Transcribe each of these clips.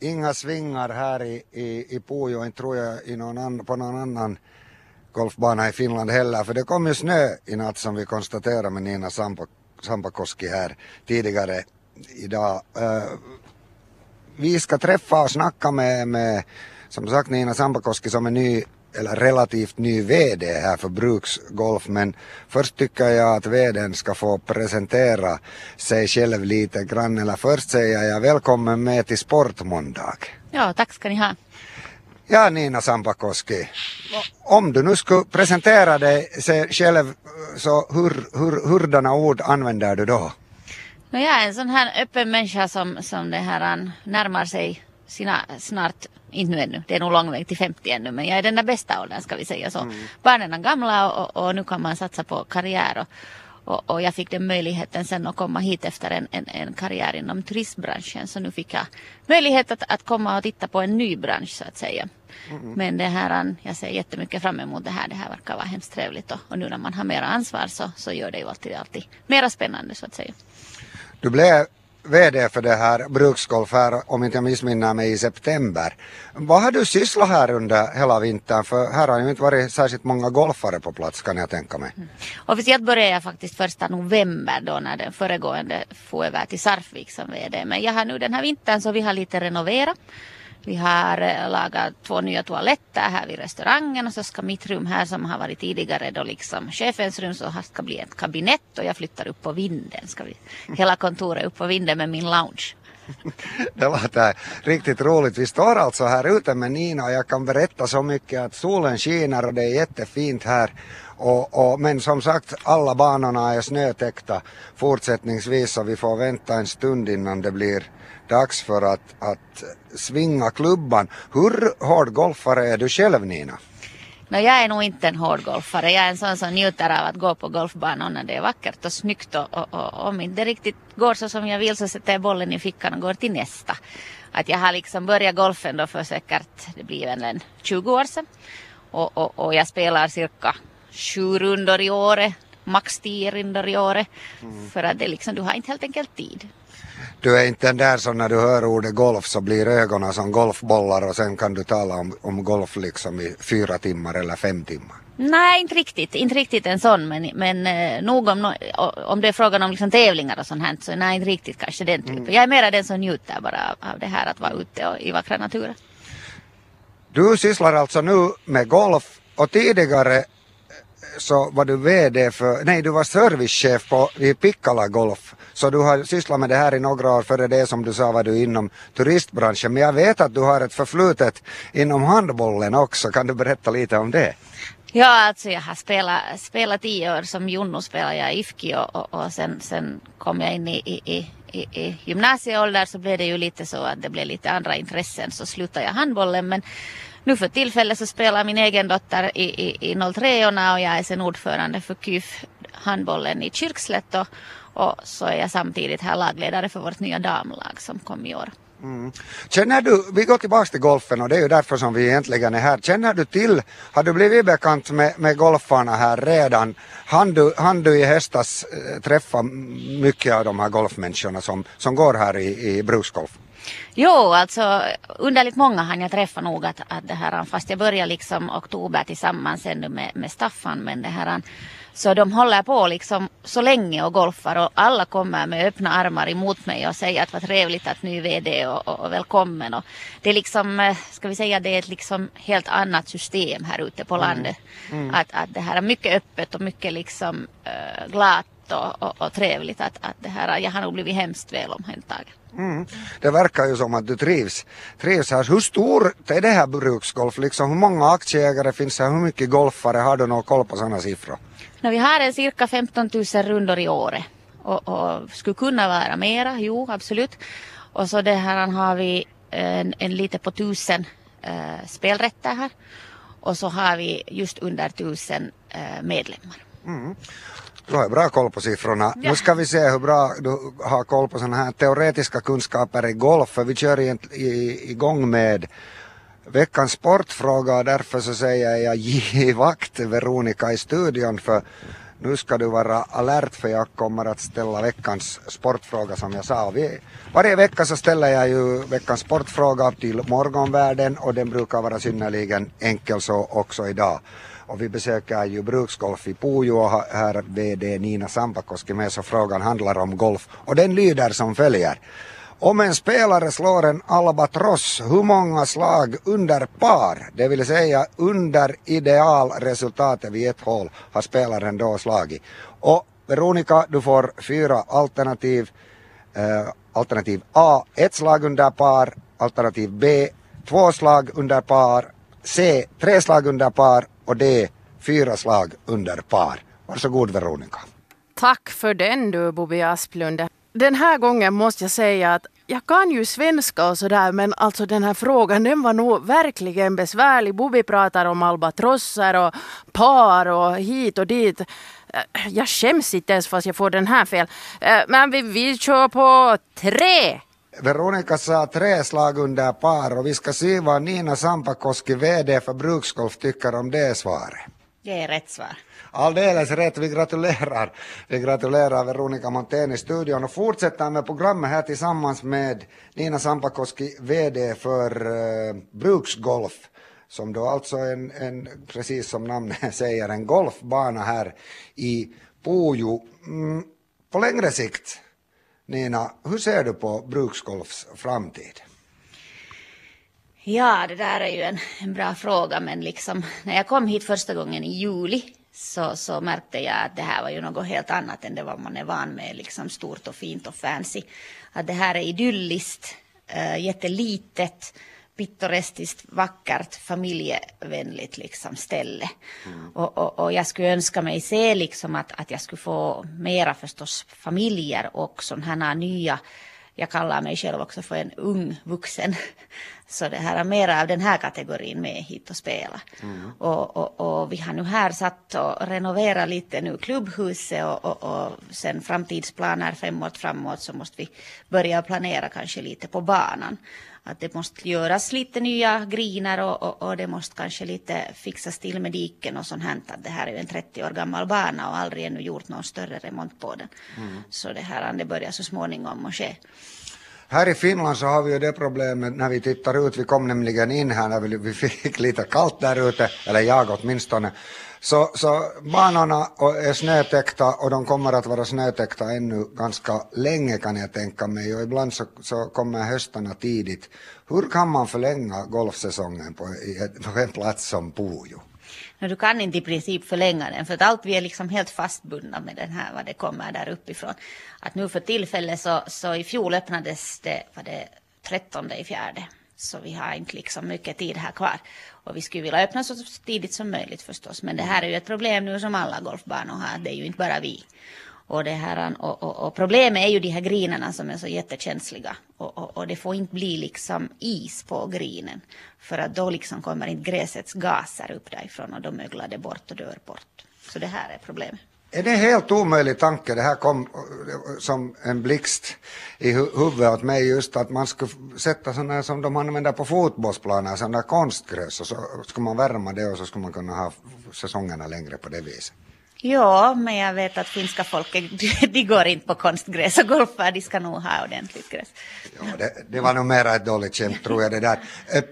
inga svingar här i, i, i Pujo, inte tror jag i någon an, på någon annan golfbana i Finland heller, för det kom ju snö i natt som vi konstaterade med Nina Sampo, Sampakoski här tidigare idag. Uh, vi ska träffa och snacka med, med som sagt Nina Sampakoski som är ny eller relativt ny VD här för Bruksgolf men först tycker jag att VDn ska få presentera sig själv lite grann eller först säger jag välkommen med till Sportmåndag. Ja, tack ska ni ha. Ja, Nina Sampakoski, om du nu skulle presentera dig själv så hur, hur, hurdana ord använder du då? No, jag är en sån här öppen människa som, som det här närmar sig sina snart, inte nu ännu, det är nog lång väg till 50 ännu, men jag är den där bästa åldern ska vi säga så. Mm. Barnen är gamla och, och, nu kan man satsa på karriär och, och, och, jag fick den möjligheten sen att komma hit efter en, en, en karriär inom turistbranschen så nu fick jag möjlighet att, att komma och titta på en ny bransch så att säga. Mm. Men det här, jag ser jättemycket fram emot det här. Det här verkar vara hemskt trevligt och, och nu när man har mera ansvar så, så gör det ju alltid, alltid mera spännande så att säga. Du blev VD för det här bruksgolf här, om inte jag missminner mig, i september. Vad har du sysslat här under hela vintern? För här har ju inte varit särskilt många golfare på plats kan jag tänka mig. Mm. Officiellt började jag faktiskt första november då när den föregående får över till Sarfvik som VD. Men jag har nu den här vintern så vi har lite renoverat. Vi har eh, lagat två nya toaletter här vid restaurangen och så ska mitt rum här som har varit tidigare då liksom chefens rum så ska bli ett kabinett och jag flyttar upp på vinden. Ska vi, hela kontoret upp på vinden med min lounge. Det låter riktigt roligt. Vi står alltså här ute med Nina och jag kan berätta så mycket att solen skiner och det är jättefint här. Och, och, men som sagt, alla banorna är snötäckta fortsättningsvis så vi får vänta en stund innan det blir dags för att, att svinga klubban. Hur hård golfare är du själv Nina? No, jag är nog inte en hård golfare. Jag är en sån som njuter av att gå på golfbanan när det är vackert och snyggt och, och, och om inte riktigt går så som jag vill så sätter jag bollen i fickan och går till nästa. Att jag har liksom börjat golfen då för säkert, det blir väl en 20 år sedan. Och, och, och jag spelar cirka sju rundor i året, max tio rundor i året. Mm. För att det liksom, du har inte helt enkelt tid du är inte den där som när du hör ordet golf så blir ögonen som golfbollar och sen kan du tala om, om golf liksom i fyra timmar eller fem timmar. Nej, inte riktigt. Inte riktigt en sån. Men, men eh, nog om, om det är frågan om liksom tävlingar och sånt här så nej, inte riktigt kanske den typen. Mm. Jag är mera den som njuter bara av, av det här att vara ute och, i vackra naturen. Du sysslar alltså nu med golf och tidigare så var du VD för, nej du var servicechef på, Pikkala Golf. Så du har sysslat med det här i några år, före det som du sa var du inom turistbranschen. Men jag vet att du har ett förflutet inom handbollen också. Kan du berätta lite om det? Ja, alltså jag har spelat, spelat tio år som junno spelade jag i IFKI och, och, och sen, sen kom jag in i, i, i, i gymnasieålder så blev det ju lite så att det blev lite andra intressen så slutade jag handbollen men nu för tillfället så spelar min egen dotter i, i, i 03 och jag är sen ordförande för KYF handbollen i Kyrkslätt och, och så är jag samtidigt här lagledare för vårt nya damlag som kom i år. Mm. Känner du, vi går tillbaka till golfen och det är ju därför som vi egentligen är här. Känner du till, har du blivit bekant med, med golfarna här redan? Han du, han du i höstas äh, träffa mycket av de här golfmänniskorna som, som går här i, i bruksgolf? Jo, alltså underligt många hann jag träffa nog att, att det här, fast jag började liksom oktober tillsammans ännu med, med Staffan, men det här, så de håller på liksom så länge och golfar och alla kommer med öppna armar emot mig och säger att vad trevligt att ny VD och, och, och välkommen. Och det är liksom, eh, ska vi säga, det är ett liksom helt annat system här ute på mm. landet. Mm. Mm. Att, att det här är mycket öppet och mycket liksom äh, glatt och, och, och, trevligt. Att, att det här, jag har nog blivit hemskt väl omhändertagen. Mm. Det verkar ju som att du trivs, trivs här. Hur stor är det här bruksgolf? Liksom, hur många aktieägare finns här? Hur mycket golfare? Har du någon koll på sådana siffror? No, vi har en cirka 15 000 rundor i året och, och skulle kunna vara mera, jo absolut. Och så det här har vi en, en lite på tusen äh, spelrätter här och så har vi just under tusen äh, medlemmar. Mm. Du har bra koll på siffrorna. Ja. Nu ska vi se hur bra du har koll på sådana här teoretiska kunskaper i golf. För vi kör igång med veckans sportfråga och därför så säger jag giv vakt Veronica i studion för Nu ska du vara alert för jag kommer att ställa veckans sportfråga som jag sa. Vi, varje vecka så ställer jag ju veckans sportfråga till morgonvärlden och den brukar vara synnerligen enkel så också idag. Och vi besöker ju Bruksgolf i Pujo och här VD Nina Sampakoski med så frågan handlar om golf och den lyder som följer. Om en spelare slår en albatross, hur många slag under par, det vill säga under idealresultatet vid ett hål, har spelaren då slagit? Och Veronica, du får fyra alternativ. Eh, alternativ A, ett slag under par. Alternativ B, två slag under par. C, tre slag under par. Och D, fyra slag under par. Varsågod Veronica. Tack för den du Bobby Asplund den här gången måste jag säga att jag kan ju svenska och sådär men alltså den här frågan den var nog verkligen besvärlig. Bobby pratar om albatrosser och par och hit och dit. Eh, jag skäms inte ens fast jag får den här fel. Eh, men vi, vi kör på tre. Veronica sa tre slag under par och vi ska se vad Nina Sampakoski, VD för Bruksgolf, tycker om det svaret. Det är rätt svar. Alldeles rätt, vi gratulerar. Vi gratulerar Veronica Montén i studion och fortsätter med programmet här tillsammans med Nina Sampakoski, VD för uh, Bruksgolf som då alltså en, en, precis som namnet säger, en golfbana här i Pujo. Mm, på längre sikt, Nina, hur ser du på Bruksgolfs framtid? Ja, det där är ju en, en bra fråga, men liksom när jag kom hit första gången i juli så, så märkte jag att det här var ju något helt annat än det vad man är van med, liksom stort och fint och fancy. Att det här är idylliskt, äh, jättelitet, pittoreskt, vackert, familjevänligt liksom ställe. Mm. Och, och, och, jag skulle önska mig se liksom att, att jag skulle få mera förstås familjer och sådana här nya jag kallar mig själv också för en ung vuxen. Så det här är mera av den här kategorin med hit och spela. Mm. Och, och, och, vi har nu här satt och renoverat lite nu klubbhuset och, och, och sen framtidsplaner fem år framåt så måste vi börja planera kanske lite på banan. Att det måste göras lite nya griner och, och, det måste kanske lite fixas till med diken och sånt här. Det här är ju en 30 år gammal bana och aldrig ännu gjort någon större remont på den. Mm. Så det här det börjar så småningom att ske. Här i Finland så har vi ju det problemet när vi tittar ut, vi kom nämligen in här när vi fick lite kallt där ute, eller jag åtminstone, så, så banorna är snötäckta och de kommer att vara snötäckta ännu ganska länge kan jag tänka mig och ibland så, så kommer höstarna tidigt. Hur kan man förlänga golfsäsongen på, på en plats som Pujo? Du kan inte i princip förlänga den för att allt vi är liksom helt fastbundna med den här vad det kommer där uppifrån. Att nu för tillfället så, så i fjol öppnades det, var det 13 i fjärde. Så vi har inte liksom mycket tid här kvar. Och vi skulle vilja öppna så tidigt som möjligt förstås. Men det här är ju ett problem nu som alla golfbanor har. Det är ju inte bara vi. Och, det här, och, och, och, problemet är ju de här grinarna som är så jättekänsliga. Och, och, och, det får inte bli liksom is på grinen. För att då liksom kommer inte gräsets gaser upp därifrån och då möglar det bort och dör bort. Så det här är problemet. Är det en helt omöjlig tanke? Det här kom som en blixt i huvudet åt mig just att man skulle sätta sådana som de använder på fotbollsplaner, sådana konstgräs och så skulle man värma det och så skulle man kunna ha säsongerna längre på det viset. Ja, men jag vet att finska folket, de går inte på konstgräs och golfar, de ska nog ha ordentligt gräs. Ja, det, det var nog mera ett dåligt skämt tror jag det där. Eh,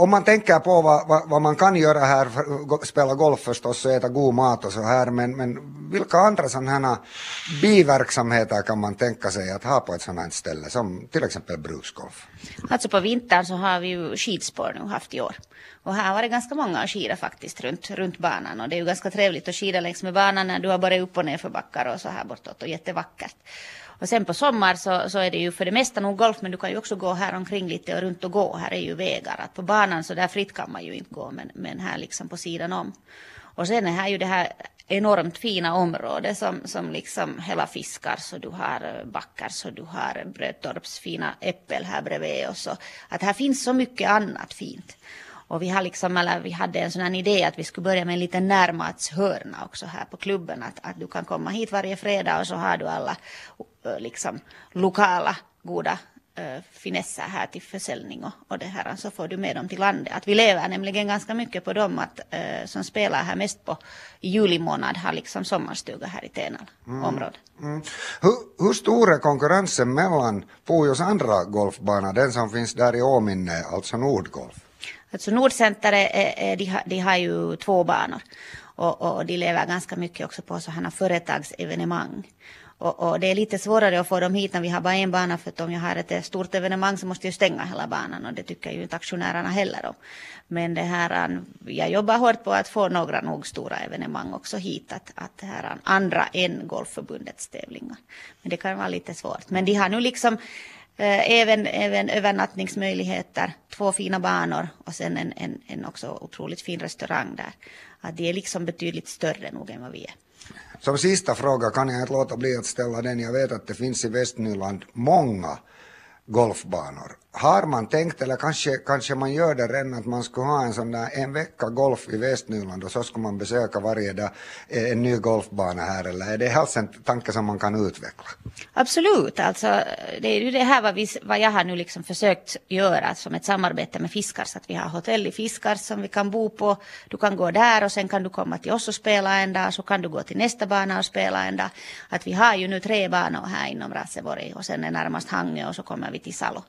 om man tänker på vad, vad, vad, man kan göra här, för, spela golf förstås och äta god mat och så här, men, men vilka andra sådana här biverksamheter kan man tänka sig att ha på ett sådant ställe som till exempel bruksgolf? Alltså på vintern så har vi ju skidspår nu haft i år. Och här var det ganska många att skida faktiskt runt, runt banan och det är ju ganska trevligt att skida längs med banan när du har bara upp och ner för backar och så här bortåt och jättevackert. Och sen på sommar så, så är det ju för det mesta nog golf, men du kan ju också gå här omkring lite och runt och gå. Här är ju vägar. Att på banan så där fritt kan man ju inte gå, men, men här liksom på sidan om. Och sen är här ju det här enormt fina området som, som liksom hela fiskar så du har eh, backar så du har eh, Brötorps fina äppel här bredvid och så. Att här finns så mycket annat fint. Och vi, har liksom, eller vi hade en sån idé att vi skulle börja med en liten närmatshörna också här på klubben. Att, att du kan komma hit varje fredag och så har du alla liksom, lokala goda uh, finesser här till försäljning och, och det här så får du med dem till landet. Att vi lever nämligen ganska mycket på dem att, uh, som spelar här mest på juli månad har liksom sommarstuga här i Tenala mm. området. Mm. Hur, hur stor är konkurrensen mellan Pujos andra golfbana, den som finns där i Åminne, alltså Nordgolf? Alltså Nordcenter, är, är, de, har, de har ju två banor och, och de lever ganska mycket också på sådana företagsevenemang. Och, och, det är lite svårare att få dem hit när vi har bara en bana för att om jag har ett eh, stort evenemang så måste jag stänga hela banan och det tycker ju inte aktionärerna heller om. Men det här, eh, jag jobbar hårt på att få några nog stora evenemang också hit, att, att det här eh, andra än Golfförbundets tävlingar. Men det kan vara lite svårt. Men de har nu liksom Eh, även, även övernattningsmöjligheter, två fina banor och sen en, en, en också otroligt fin restaurang där. Att det är liksom betydligt större nog än vad vi är. Som sista fråga kan jag inte låta bli att ställa den. Jag vet att det finns i Västnyland många golfbanor. Har man tänkt, eller kanske, kanske man gör det redan, att man skulle ha en sån där en vecka golf i Västnyland och så skulle man besöka varje dag eh, en ny golfbana här, eller är det helst en tanke som man kan utveckla? Absolut, alltså det är ju det här vad, vi, vad jag har nu liksom försökt göra som ett samarbete med Fiskars, att vi har hotell i Fiskars som vi kan bo på, du kan gå där och sen kan du komma till oss och spela en dag, så kan du gå till nästa bana och spela en dag. Att vi har ju nu tre banor här inom Raseborg och sen är närmast Hangö och så kommer vi till Salo.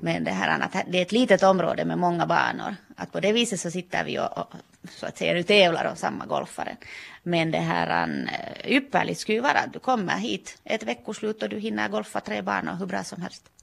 Men det här annat, det är ett litet område med många banor. Att på det viset så sitter vi och, och så att säga nu tävlar om samma golfare. Men det här eh, ypperligt skulle vara att du kommer hit ett veckoslut och du hinner golfa tre banor hur bra som helst.